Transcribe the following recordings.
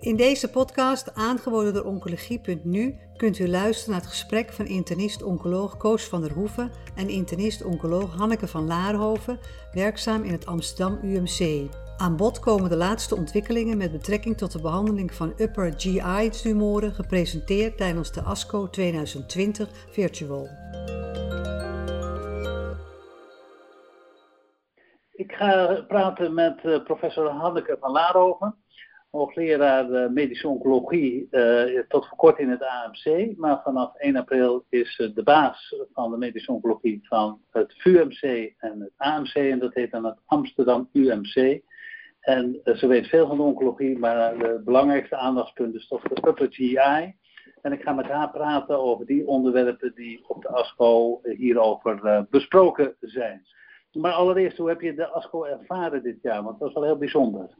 In deze podcast, aangeboden door Oncologie.nu, kunt u luisteren naar het gesprek van internist-oncoloog Koos van der Hoeven en internist-oncoloog Hanneke van Laarhoven, werkzaam in het Amsterdam UMC. Aan bod komen de laatste ontwikkelingen met betrekking tot de behandeling van upper GI-tumoren, gepresenteerd tijdens de ASCO 2020 Virtual. Ik ga praten met uh, professor Hanneke van Laarhoven hoogleraar uh, medische oncologie uh, tot voor kort in het AMC. Maar vanaf 1 april is de baas van de medische oncologie van het VUMC en het AMC. En dat heet dan het Amsterdam UMC. En ze weet veel van de oncologie, maar het belangrijkste aandachtspunt is toch de upper GI. En ik ga met haar praten over die onderwerpen die op de ASCO hierover besproken zijn. Maar allereerst, hoe heb je de ASCO ervaren dit jaar? Want dat was wel heel bijzonder.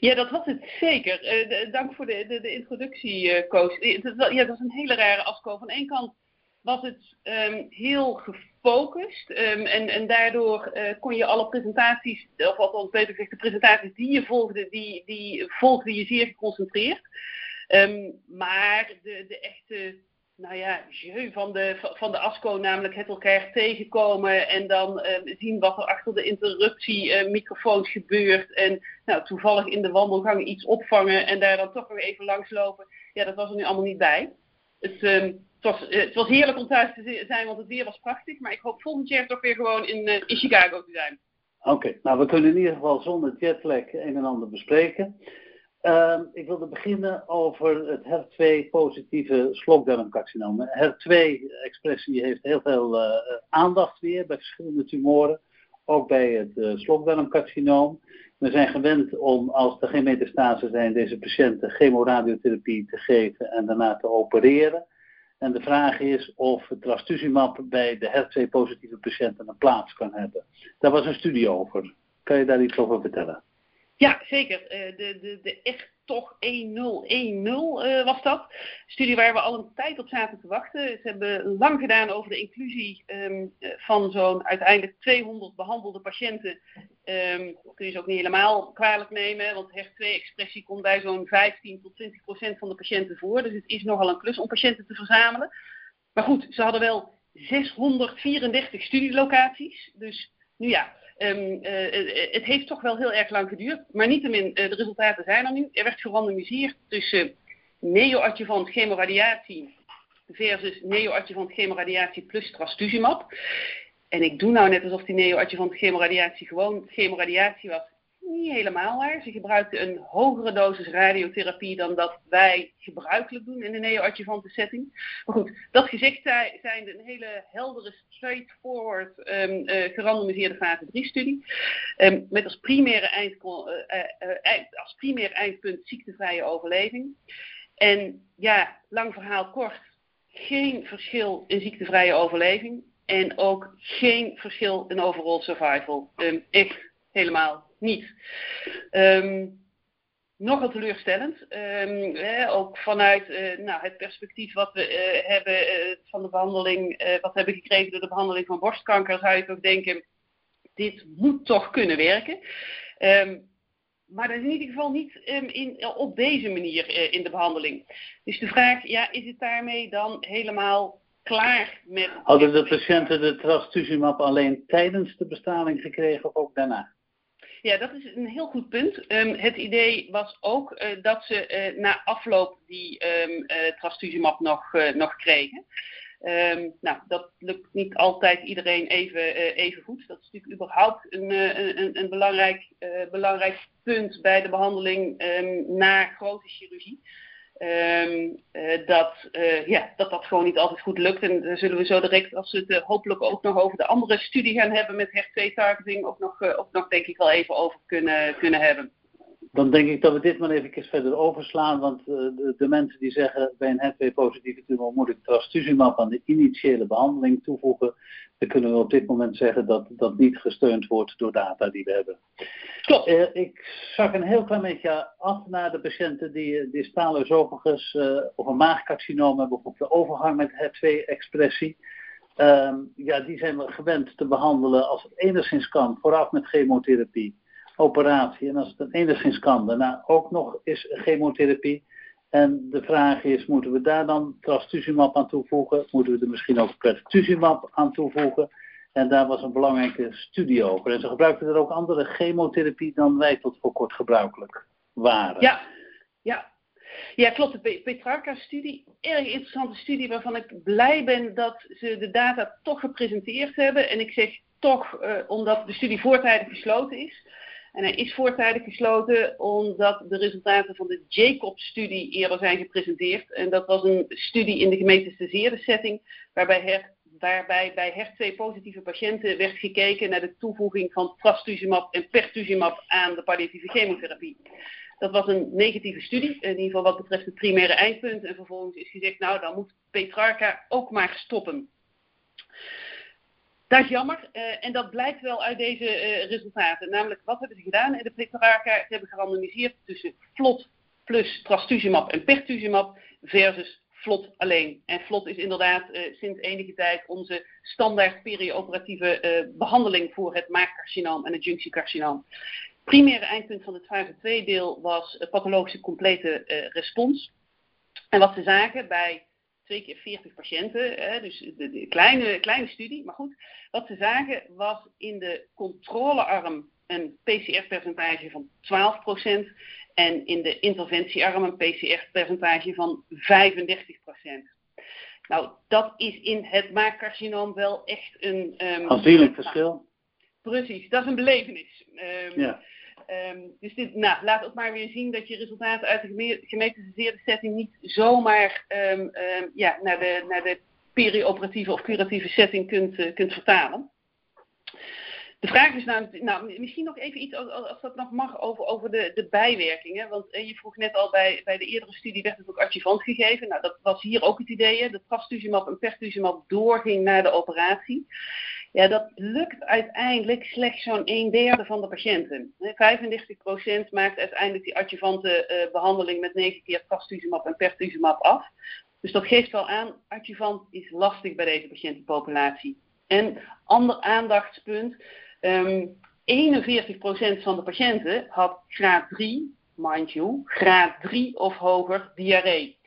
Ja, dat was het zeker. Uh, dank voor de, de, de introductie, uh. Ja, dat was een hele rare ASCO. Van één kant was het um, heel gefocust um, en, en daardoor uh, kon je alle presentaties, of althans beter gezegd de presentaties die je volgde, die, die volgde je zeer geconcentreerd. Um, maar de, de echte nou ja, van de, van de ASCO, namelijk het elkaar tegenkomen en dan uh, zien wat er achter de interruptiemicrofoons uh, gebeurt. En nou, toevallig in de wandelgang iets opvangen en daar dan toch nog even langslopen. Ja, dat was er nu allemaal niet bij. Het, het, was, het was heerlijk om thuis te zijn, want het weer was prachtig. Maar ik hoop volgend jaar toch weer gewoon in, eh, in Chicago te zijn. Oké, nou we kunnen in ieder geval zonder jetlag een en ander bespreken. Uh, ik wilde beginnen over het HER2-positieve slokdarmcarcinoom. HER2-expressie heeft heel veel uh, aandacht weer bij verschillende tumoren, ook bij het uh, slokdarmcarcinoom. We zijn gewend om, als er geen metastase zijn, deze patiënten chemoradiotherapie te geven en daarna te opereren. En de vraag is of trastuzumab bij de HER2-positieve patiënten een plaats kan hebben. Daar was een studie over. Kan je daar iets over vertellen? Ja, zeker. Uh, de, de, de echt toch 1010 uh, was dat. Studie waar we al een tijd op zaten te wachten. Ze hebben lang gedaan over de inclusie um, van zo'n uiteindelijk 200 behandelde patiënten. Um, kun je ze ook niet helemaal kwalijk nemen, want HER2-expressie komt bij zo'n 15 tot 20 procent van de patiënten voor. Dus het is nogal een klus om patiënten te verzamelen. Maar goed, ze hadden wel 634 studielocaties. Dus nu ja, Um, uh, het heeft toch wel heel erg lang geduurd, maar niettemin, uh, de resultaten zijn er nu. Er werd gerandomiseerd tussen neoadjuvant chemoradiatie versus neoadjuvant chemoradiatie plus trastuzumab. En ik doe nou net alsof die neoadjuvant chemoradiatie gewoon chemoradiatie was niet helemaal waar. Ze gebruikten een hogere dosis radiotherapie dan dat wij gebruikelijk doen in de neoadjuvante setting. Maar goed, dat gezegd zijn een hele heldere, straightforward um, uh, gerandomiseerde fase 3-studie. Um, ehm, met als primaire, eind, uh, uh, als primaire eindpunt ziektevrije overleving. En ja, lang verhaal kort, geen verschil in ziektevrije overleving. En ook geen verschil in overall survival. Um, helemaal niet. Um, nogal teleurstellend. Um, ook vanuit uh, nou, het perspectief wat we uh, hebben uh, van de behandeling, wat we hebben gekregen door de behandeling van borstkanker, zou je ook denken, dit moet toch kunnen werken. Um, maar dat is in ieder geval niet in, op deze manier in de behandeling. Dus de vraag, ja, is het daarmee dan helemaal klaar met... Hadden de patiënten de trastuzumab alleen tijdens de bestraling gekregen of ook daarna? Ja, dat is een heel goed punt. Um, het idee was ook uh, dat ze uh, na afloop die um, trastuzumab nog, nog kregen. Um, nou, dat lukt niet altijd iedereen even, even goed. Dat is natuurlijk überhaupt een, een, een belangrijk, belangrijk punt bij de behandeling na grote chirurgie. Um, uh, dat, uh, ja, dat dat gewoon niet altijd goed lukt. En daar zullen we zo direct, als we het uh, hopelijk ook nog over de andere studie gaan hebben met HER2-targeting, ook nog, ook nog denk ik wel even over kunnen, kunnen hebben. Dan denk ik dat we dit maar even verder overslaan, want de, de, mensen die zeggen bij een HER2-positieve tumor moet ik trastuzumab aan de initiële behandeling toevoegen, dan kunnen we op dit moment zeggen dat dat niet gesteund wordt door data die we hebben. Klopt. Uh, ik zag een heel klein beetje af naar de patiënten die distale esophagus uh, of een maagcarcinoom hebben of de overgang met HER2-expressie. Um, ja, die zijn we gewend te behandelen als het enigszins kan, vooraf met chemotherapie. Operatie. En als het enigszins kan, daarna ook nog is chemotherapie. En de vraag is, moeten we daar dan trastuzumab aan toevoegen? Moeten we er misschien ook pertuzumab aan toevoegen? En daar was een belangrijke studie over. En ze gebruikten er ook andere chemotherapie dan wij tot voor kort gebruikelijk waren. Ja, ja. Ja, klopt. De Petrarca-studie, erg interessante studie waarvan ik blij ben dat ze de data toch gepresenteerd hebben. En ik zeg toch uh, omdat de studie voortijdig gesloten is. En hij is voortijdig gesloten omdat de resultaten van de Jacob-studie eerder zijn gepresenteerd. En dat was een studie in de gemetastaseerde setting, waarbij bij HER2-positieve patiënten werd gekeken naar de toevoeging van trastuzumab en pertuzumab aan de palliatieve chemotherapie. Dat was een negatieve studie, in ieder geval wat betreft het primaire eindpunt. En vervolgens is gezegd, nou dan moet Petrarca ook maar stoppen. Dat is jammer uh, en dat blijkt wel uit deze uh, resultaten. Namelijk, wat hebben ze gedaan in de Petrarca? Ze hebben gerandomiseerd tussen FLOT plus trastuzumab en pertuzumab versus FLOT alleen. En FLOT is inderdaad uh, sinds enige tijd onze standaard perioperatieve behandeling voor het maagcarcinoom en het junctiecarcinoom. Primaire eindpunt van het fase 2 deel was pathologische complete respons. En wat ze zagen bij twee keer 40 patiënten, hè, dus de, de, kleine, kleine studie. Maar goed, wat ze zagen was in de controlearm een PCR-percentage van 12% en in de interventiearm een PCR-percentage van 35%. Nou, dat is in het maagcarcinoom wel echt een... Um, Aanzienlijk verschil. Precies, dat is een belevenis. Um, ja. Um, dus dit, nou, laat ook maar weer zien dat je resultaten uit de gemetiseerde setting niet zomaar um, um, ja, naar de, naar de perioperatieve of curatieve setting kunt, uh, kunt vertalen. De vraag is nou, nou, misschien nog even iets, als dat nog mag, over, over de, de bijwerkingen. Want eh, je vroeg net al, bij, bij de eerdere studie werd het ook adjuvant gegeven. Nou, dat was hier ook het idee, dat trastuzumab en pertuzumab doorging naar de operatie. Ja, dat lukt uiteindelijk slechts zo'n een derde van de patiënten. 35% maakt uiteindelijk die adjuvante uh, behandeling met 9 keer trastuzumab en pertuzumab af. Dus dat geeft wel aan, adjuvant is lastig bij deze patiëntenpopulatie. En ander aandachtspunt, um, ehm, 41% van de patiënten had graad 3, mind you, graad 3 of hoger diarree.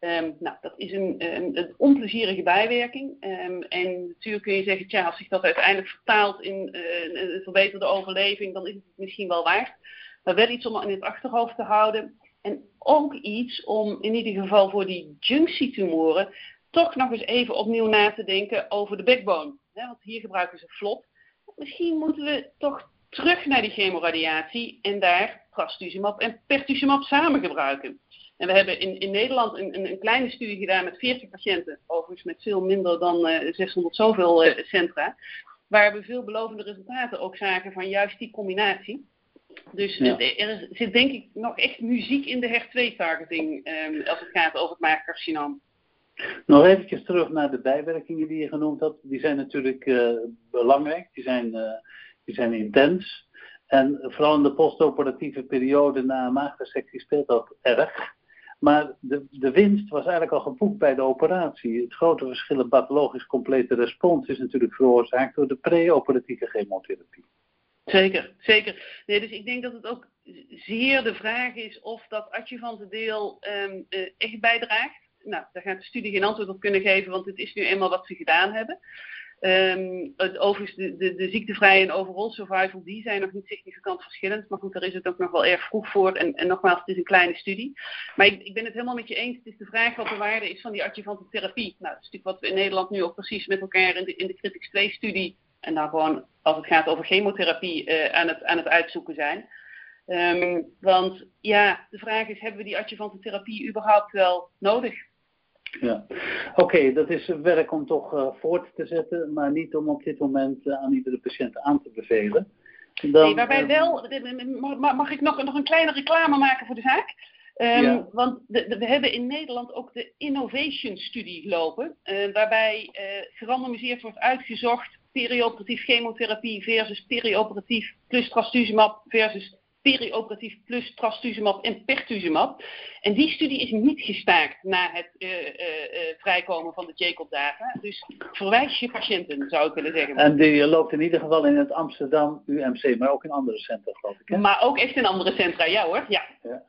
Um, nou, dat is een, een, een onplezierige bijwerking. Um, en natuurlijk kun je zeggen, tja, als zich dat uiteindelijk vertaalt in uh, een verbeterde overleving, dan is het misschien wel waard. Maar wel iets om in het achterhoofd te houden. En ook iets om in ieder geval voor die junctietumoren toch nog eens even opnieuw na te denken over de backbone. want hier gebruiken ze vlot. Misschien moeten we toch terug naar die chemoradiatie en daar trastuzumab en pertuzumab samen gebruiken. En we hebben in, in Nederland een, een, een, kleine studie gedaan met 40 patiënten, overigens met veel minder dan uh, eh, 600 zoveel uh, centra, waar we veelbelovende resultaten ook zagen van juist die combinatie. Dus ja. er zit denk ik nog echt muziek in de HER2-targeting um, ehm, als het gaat over het maagcarcinoom. Nog eventjes terug naar de bijwerkingen die je genoemd had. Die zijn natuurlijk uh, belangrijk, die zijn, die zijn intens. En vooral in de postoperatieve periode na een maagdissectie speelt dat erg. Maar de, de winst was eigenlijk al geboekt bij de operatie. Het grote verschil in pathologisch complete respons is natuurlijk veroorzaakt door de preoperatieve chemotherapie. Zeker, zeker. Nee, dus ik denk dat het ook zeer de vraag is of dat adjuvante deel um, echt bijdraagt. Nou, daar gaat de studie geen antwoord op kunnen geven, want het is nu eenmaal wat ze gedaan hebben. Um, het, overigens, de, de, de ziektevrije en overall survival, die zijn nog niet significant verschillend. Maar goed, daar is het ook nog wel erg vroeg voor. En, en nogmaals, het is een kleine studie. Maar ik, ik, ben het helemaal met je eens. Het is de vraag wat de waarde is van die adjuvante therapie. Nou, dat is natuurlijk wat we in Nederland nu ook precies met elkaar in de, in de Critics 2-studie... en dan gewoon, als het gaat over chemotherapie, uh, aan, het, aan het uitzoeken zijn. Um, want ja, de vraag is, hebben we die adjuvante therapie überhaupt wel nodig? Ja, oké, dat is werk om toch uh, voort te zetten, maar niet om op dit moment uh, aan iedere patiënt aan te bevelen. Dan, nee, waarbij uh, wel, mag ik nog, nog een kleine reclame maken voor de zaak? Um, ja. Want de, de, we hebben in Nederland ook de Innovation-studie lopen, waarbij gerandomiseerd wordt uitgezocht perioperatief chemotherapie versus perioperatief plus trastuzumab versus perioperatief plus trastuzumab en pertuzumab. En die studie is niet gestaakt na het vrijkomen van de Jacob-data. Dus verwijs je patiënten, zou ik willen zeggen. En die loopt in ieder geval in het Amsterdam UMC, maar ook in andere centra, geloof ik. Hè? Maar ook echt in andere centra, ja hoor. Ja. ja.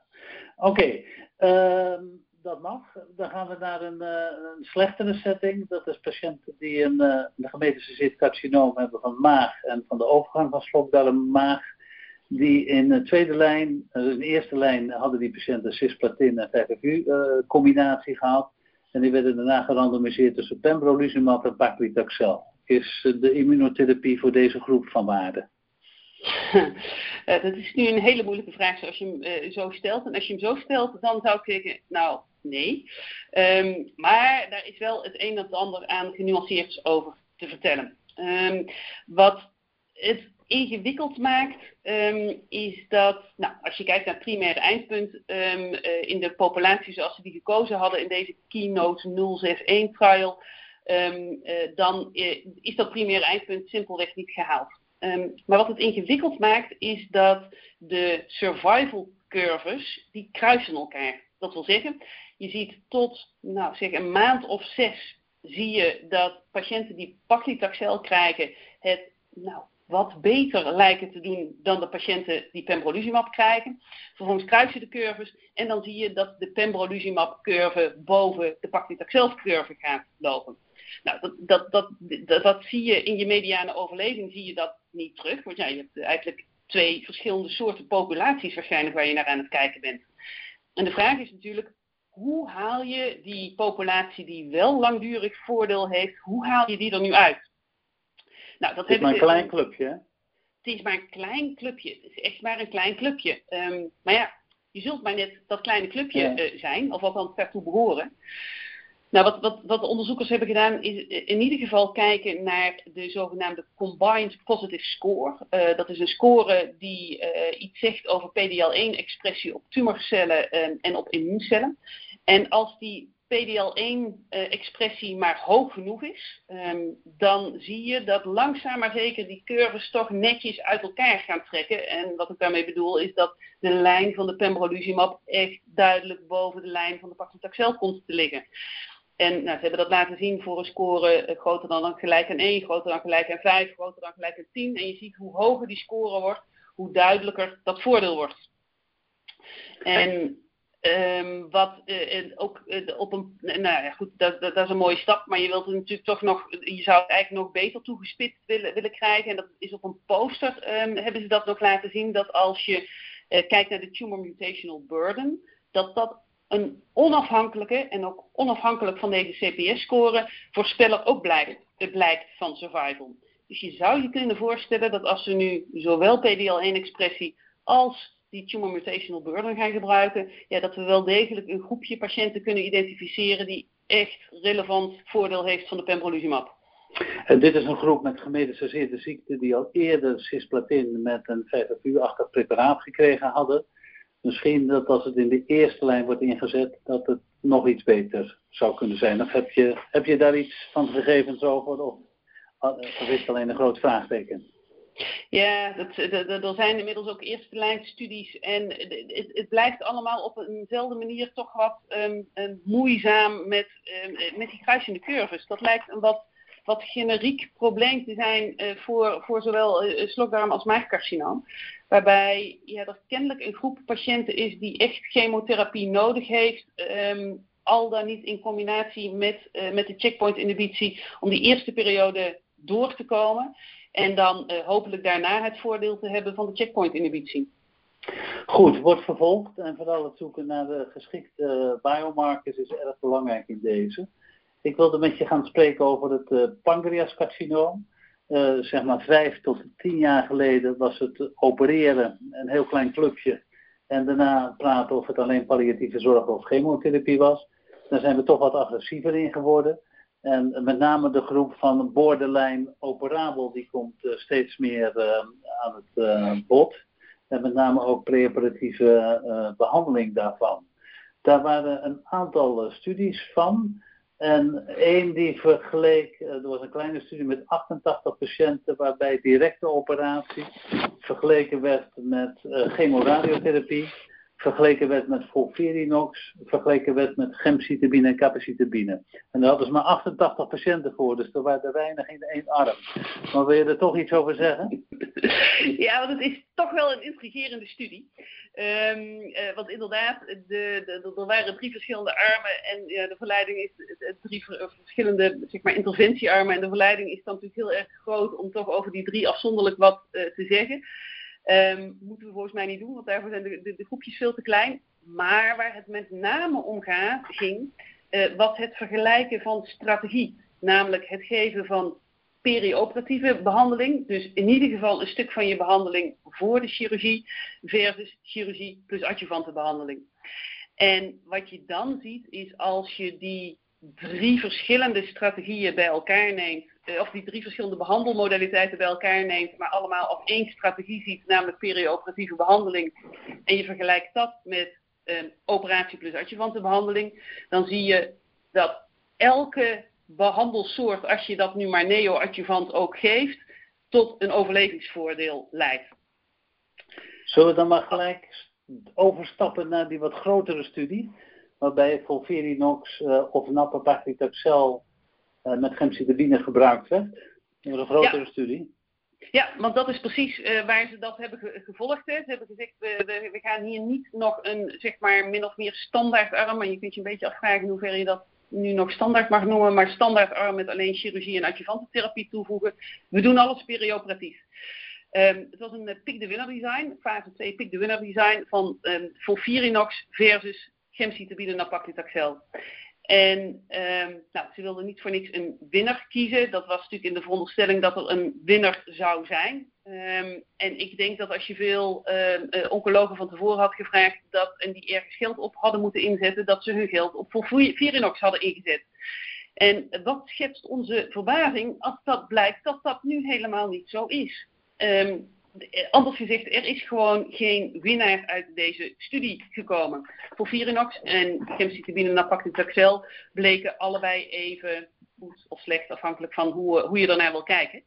Oké. Ehm, dat mag. Dan gaan we naar een, een slechtere setting. Dat is patiënten die een, een gemetische carcinoom hebben van maag en van de overgang van slokdarm maag. Die in de tweede lijn, uh, in de eerste lijn hadden die patiënten cisplatin en 5 combinatie gehad. En die werden daarna gerandomiseerd tussen pembrolizumab en paclitaxel. Is de immunotherapie voor deze groep van waarde? dat is nu een hele moeilijke vraag zoals je hem zo stelt. En als je hem zo stelt, dan zou ik zeggen, nou, nee. Ehm, maar daar is wel het een en het ander aan genuanceerd over te vertellen. Um, wat het ingewikkeld maakt, um, is dat, nou, als je kijkt naar het primaire eindpunt uh, in de populatie zoals ze die gekozen hadden in deze Keynote 061 trial, uh, dan uh, is dat primaire eindpunt simpelweg niet gehaald. maar wat het ingewikkeld maakt, is dat de survival curves, die kruisen elkaar. Dat wil zeggen, je ziet tot nou, zeg een maand of zes zie je dat patiënten die paclitaxel krijgen het nou, wat beter lijken te doen dan de patiënten die pembrolizumab krijgen. Vervolgens kruisen de curves en dan zie je dat de pembrolizumab-curve boven de paclitaxel-curve gaat lopen. Nou, dat, dat, dat, dat, zie je in je mediane overleving, zie je dat niet terug. Want ja, je hebt eigenlijk twee verschillende soorten populaties waarschijnlijk waar je naar aan het kijken bent. En de vraag is natuurlijk, hoe haal je die populatie die wel langdurig voordeel heeft, hoe haal je die er nu uit? Nou, dat het is maar een klein clubje, hè? Het is maar een klein clubje. Het is echt maar een klein clubje. Ehm, maar ja, je zult maar net dat kleine clubje uh, zijn, of althans daartoe behoren. Nou, wat, wat, wat de onderzoekers hebben gedaan is in ieder geval kijken naar de zogenaamde Combined Positive Score. Uh, dat is een score die uh, iets zegt over PDL1-expressie op tumorcellen en, en op immuuncellen. En als die PDL1-expressie uh, maar hoog genoeg is, um, dan zie je dat langzaam maar zeker die curves toch netjes uit elkaar gaan trekken. En wat ik daarmee bedoel is dat de lijn van de pembrolizumab echt duidelijk boven de lijn van de paclitaxel komt te liggen. En nou, ze hebben dat laten zien voor een score eh, groter dan gelijk aan 1, groter dan gelijk aan 5, groter dan gelijk aan 10. En je ziet hoe hoger die score wordt, hoe duidelijker dat voordeel wordt. En um, wat uh, ook uh, op een, nou ja goed, dat, dat, is een mooie stap, maar je wilt het natuurlijk toch nog, je zou het eigenlijk nog beter toegespitst willen, willen krijgen. En dat is op een poster, um, hebben ze dat nog laten zien, dat als je uh, kijkt naar de tumor mutational burden, dat dat een onafhankelijke en ook onafhankelijk van deze CPS-score voorspeller ook blijkt, blijkt van survival. Dus je zou je kunnen voorstellen dat als we nu zowel PDL1-expressie als die tumor mutational burden gaan gebruiken, ja, dat we wel degelijk een groepje patiënten kunnen identificeren die echt relevant voordeel heeft van de pembrolizumab. En dit is een groep met gemetastaseerde ziekte die al eerder cisplatin met een 5FU-achtig preparaat gekregen hadden. Misschien dat als het in de eerste lijn wordt ingezet, dat het nog iets beter zou kunnen zijn. Heb je, heb je daar iets van gegevens over? Of, of is het alleen een groot vraagteken? Ja, dat, dat, er zijn inmiddels ook eerste lijn studies en het, het, blijft allemaal op eenzelfde manier toch wat um, moeizaam met, um, met die kruisende curves. Dat lijkt een wat, wat generiek probleem te zijn uh, voor, voor zowel uh, slokdarm als maagcarcinoom. Waarbij ja, er kennelijk een groep patiënten is die echt chemotherapie nodig heeft. Al dan niet in combinatie met, met de checkpoint-inhibitie om die eerste periode door te komen. En dan uh, hopelijk daarna het voordeel te hebben van de checkpoint-inhibitie. Goed, wordt vervolgd en vooral het zoeken naar de geschikte biomarkers is erg belangrijk in deze. Ik wilde met je gaan spreken over het uh, pancreascarcinoom. Zeg maar vijf tot tien jaar geleden was het opereren een heel klein clubje. En daarna praten of het alleen palliatieve zorg of chemotherapie was. Daar zijn we toch wat agressiever in geworden. En met name de groep van borderline operabel, die komt uh, steeds meer uh, aan het uh, bod. En met name ook preoperatieve behandeling daarvan. Daar waren een aantal studies van. En één die vergeleek, eh, er was een kleine studie met 88 patiënten waarbij directe operatie vergeleken werd met chemoradiotherapie, vergeleken werd met volverinox, vergeleken werd met gemcitabine en capecitabine. En daar hadden ze maar 88 patiënten voor, dus er waren er weinig in één arm. Maar wil je er toch iets over zeggen? Ja, want het is toch wel een intrigerende studie. Um, uh, want inderdaad, de, de, er waren drie verschillende armen en ja, de verleiding is drie verschillende zeg maar, interventiearmen. En de verleiding is dan natuurlijk heel erg groot om toch over die drie afzonderlijk wat uh, te zeggen. Um, moeten we volgens mij niet doen, want daarvoor zijn de, de, groepjes veel te klein. Maar waar het met name om gaat, ging, uh, was het vergelijken van strategie. Namelijk het geven van perioperatieve behandeling. Dus in ieder geval een stuk van je behandeling voor de chirurgie versus chirurgie plus adjuvante behandeling. En wat je dan ziet is als je die drie verschillende strategieën bij elkaar neemt, eh, of die drie verschillende behandelmodaliteiten bij elkaar neemt, maar allemaal op één strategie ziet, namelijk perioperatieve behandeling, en je vergelijkt dat met uh, operatie plus adjuvante behandeling, dan zie je dat elke behandelsoort, als je dat nu maar neo-adjuvant ook geeft, tot een overlevingsvoordeel leidt. Zullen we dan maar gelijk overstappen naar die wat grotere studie, waarbij Volverinox uh, of Napapaclitaxel uh, met gemcitabine gebruikt werd? Was een grotere ja. studie. Ja, want dat is precies uh, waar ze dat hebben ge gevolgd. Hè. Ze hebben gezegd, we, we, we, gaan hier niet nog een, zeg maar, min of meer standaard arm. Maar je kunt je een beetje afvragen in hoeverre je dat nu nog standaard mag noemen, maar standaardarm met alleen chirurgie en adjuvantentherapie toevoegen. We doen alles perioperatief. Um, het was een uh, pick the winner design, fase 2 pick the winner design van um, versus gemcitabine nab-paclitaxel. En um, nou, ze wilden niet voor niks een winnaar kiezen. Dat was natuurlijk in de veronderstelling dat er een winnaar zou zijn. Um, en ik denk dat als je veel uh, oncologen van tevoren had gevraagd dat, en die ergens geld op hadden moeten inzetten, dat ze hun geld op voor Virinox hadden ingezet. En wat schetst onze verbazing als dat blijkt dat dat nu helemaal niet zo is. Anders gezegd, er is gewoon geen winnaar uit deze studie gekomen. Voor Virinox en gemcitabine nab-paclitaxel bleken allebei even goed of slecht, afhankelijk van hoe, hoe je ernaar wil kijken.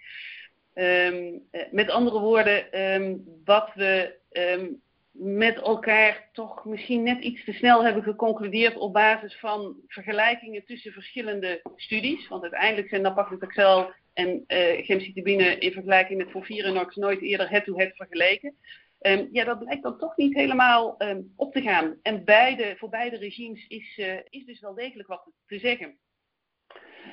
Um, met andere woorden, um, wat we um, met elkaar toch misschien net iets te snel hebben geconcludeerd op basis van vergelijkingen tussen verschillende studies. Want uiteindelijk zijn nab-paclitaxel en uh, gemcitabine in vergelijking met Volvirinox nooit eerder head-to-head vergeleken. Um, ja, dat blijkt dan toch niet helemaal um, op te gaan. En beide, voor beide regimes is, uh, is dus wel degelijk wat te zeggen.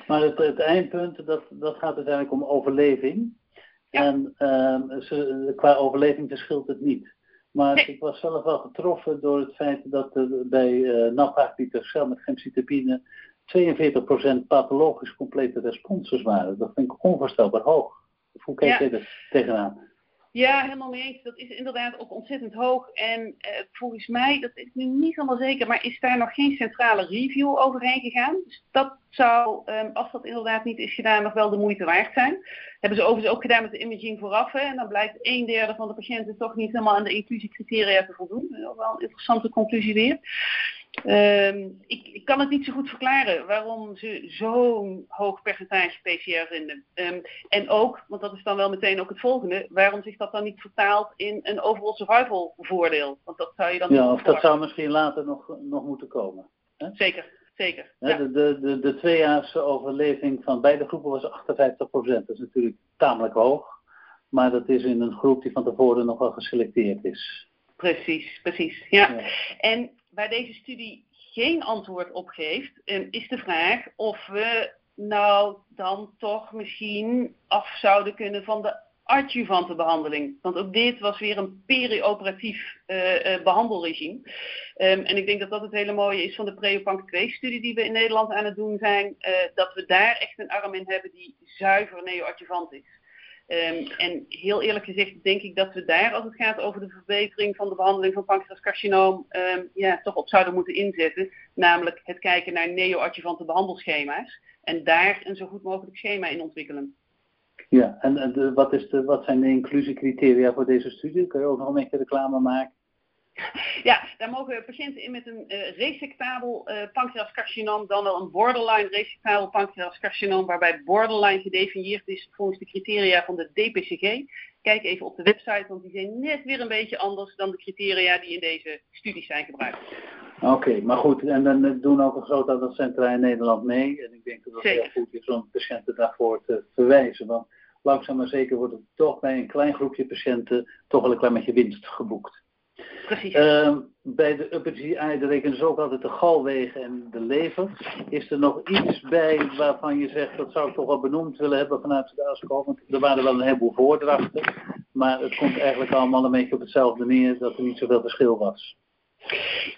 Maar het, het eindpunt, dat, dat gaat uiteindelijk om overleving. Ja. En um, ze, qua overleving verschilt het niet. Maar nee. ik was zelf wel getroffen door het feit dat er bij uh, eh, nab-paclitaxel met gemcitabine 42% pathologisch complete responses waren. Dat vind ik onvoorstelbaar hoog. Hoe kijk ja. je er tegenaan? Ja, helemaal mee eens. Dat is inderdaad ook ontzettend hoog. En eh, volgens mij, dat is nu niet helemaal zeker, maar is daar nog geen centrale review overheen gegaan. Dus dat zou, um, als dat inderdaad niet is gedaan, nog wel de moeite waard zijn. Hebben ze overigens ook gedaan met de imaging vooraf. Hè, en dan blijkt een derde van de patiënten toch niet helemaal aan de inclusiecriteria te voldoen. Dat is wel een interessante conclusie weer. Um, ik, ik, kan het niet zo goed verklaren waarom ze zo'n hoog percentage PCR vinden. Um, en ook, want dat is dan wel meteen ook het volgende, waarom zich dat dan niet vertaalt in een overall survival voordeel? Want dat zou je dan. Ja, of dat zou misschien later nog, nog moeten komen. Hè? Zeker, zeker. Ja, De, de, de, de tweejaarse overleving van beide groepen was 58%. Dat is natuurlijk tamelijk hoog, maar dat is in een groep die van tevoren nog wel geselecteerd is. Precies, precies. Ja. ja. En waar deze studie geen antwoord op geeft, is de vraag of we nou dan toch misschien af zouden kunnen van de adjuvante behandeling. Want ook dit was weer een perioperatief uh, uh, behandelregime. Um, en ik denk dat dat het hele mooie is van de Preopank 2-studie die we in Nederland aan het doen zijn. Uh, dat we daar echt een arm in hebben die zuiver neoadjuvant is. Um, en heel eerlijk gezegd denk ik dat we daar, als het gaat over de verbetering van de behandeling van pancreascarcinoom, um, ja, toch op zouden moeten inzetten. Namelijk het kijken naar neoadjuvante behandelschema's. En daar een zo goed mogelijk schema in ontwikkelen. Ja, en de, wat, is de, wat zijn de inclusiecriteria voor deze studie? Kun je ook nog een beetje reclame maken? Ja, daar mogen patiënten in met een uh, resectabel uh, pancreascarcinoom, dan wel een borderline resectabel pancreascarcinoom, waarbij borderline gedefinieerd is volgens de criteria van de DPCG. Kijk even op de website, want die zijn net weer een beetje anders dan de criteria die in deze studies zijn gebruikt. Oké, maar goed, en dan doen ook een groot aantal centra in Nederland mee. En ik denk dat het heel goed is om patiënten daarvoor te verwijzen. Want langzaam maar zeker wordt het toch bij een klein groepje patiënten toch wel een klein beetje winst geboekt. Precies. Uh, bij de upper GI, daar rekenen ze ook altijd de galwegen en de lever. Is er nog iets bij waarvan je zegt, dat zou ik toch wel benoemd willen hebben vanuit de ASCO? Want er waren wel een heleboel voordrachten, maar het komt eigenlijk allemaal een beetje op hetzelfde neer, dat er niet zoveel verschil was.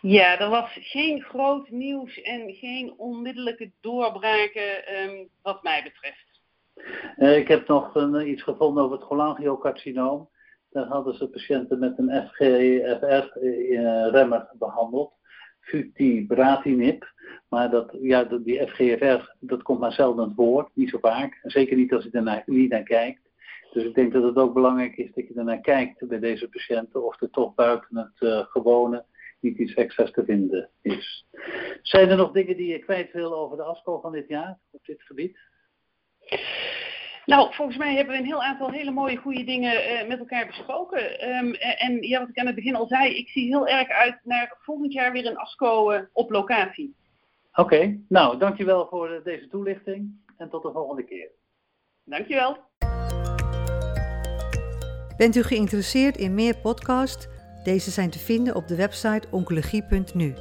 Ja, er was geen groot nieuws en geen onmiddellijke doorbraken um, wat mij betreft. Uh, ik heb nog een, iets gevonden over het cholangiocarcinoom. Daar hadden ze patiënten met een FGFR-remmer behandeld. Futibratinib. Maar dat, ja, die FGFR, dat komt maar zelden het woord, niet zo vaak. Zeker niet als je er niet naar kijkt. Dus ik denk dat het ook belangrijk is dat je ernaar kijkt bij deze patiënten. Of er toch buiten het uh, gewone niet iets extra's te vinden is. Zijn er nog dingen die je kwijt wil over de ASCO van dit jaar op dit gebied? Nou, volgens mij hebben we een heel aantal hele mooie, goede dingen uh, met elkaar besproken. Um, en ja, wat ik aan het begin al zei, ik zie heel erg uit naar volgend jaar weer een ASCO uh, op locatie. Oké, okay. nou, dankjewel voor uh, deze toelichting en tot de volgende keer. Dankjewel. Bent u geïnteresseerd in meer podcasts? Deze zijn te vinden op de website oncologie.nu.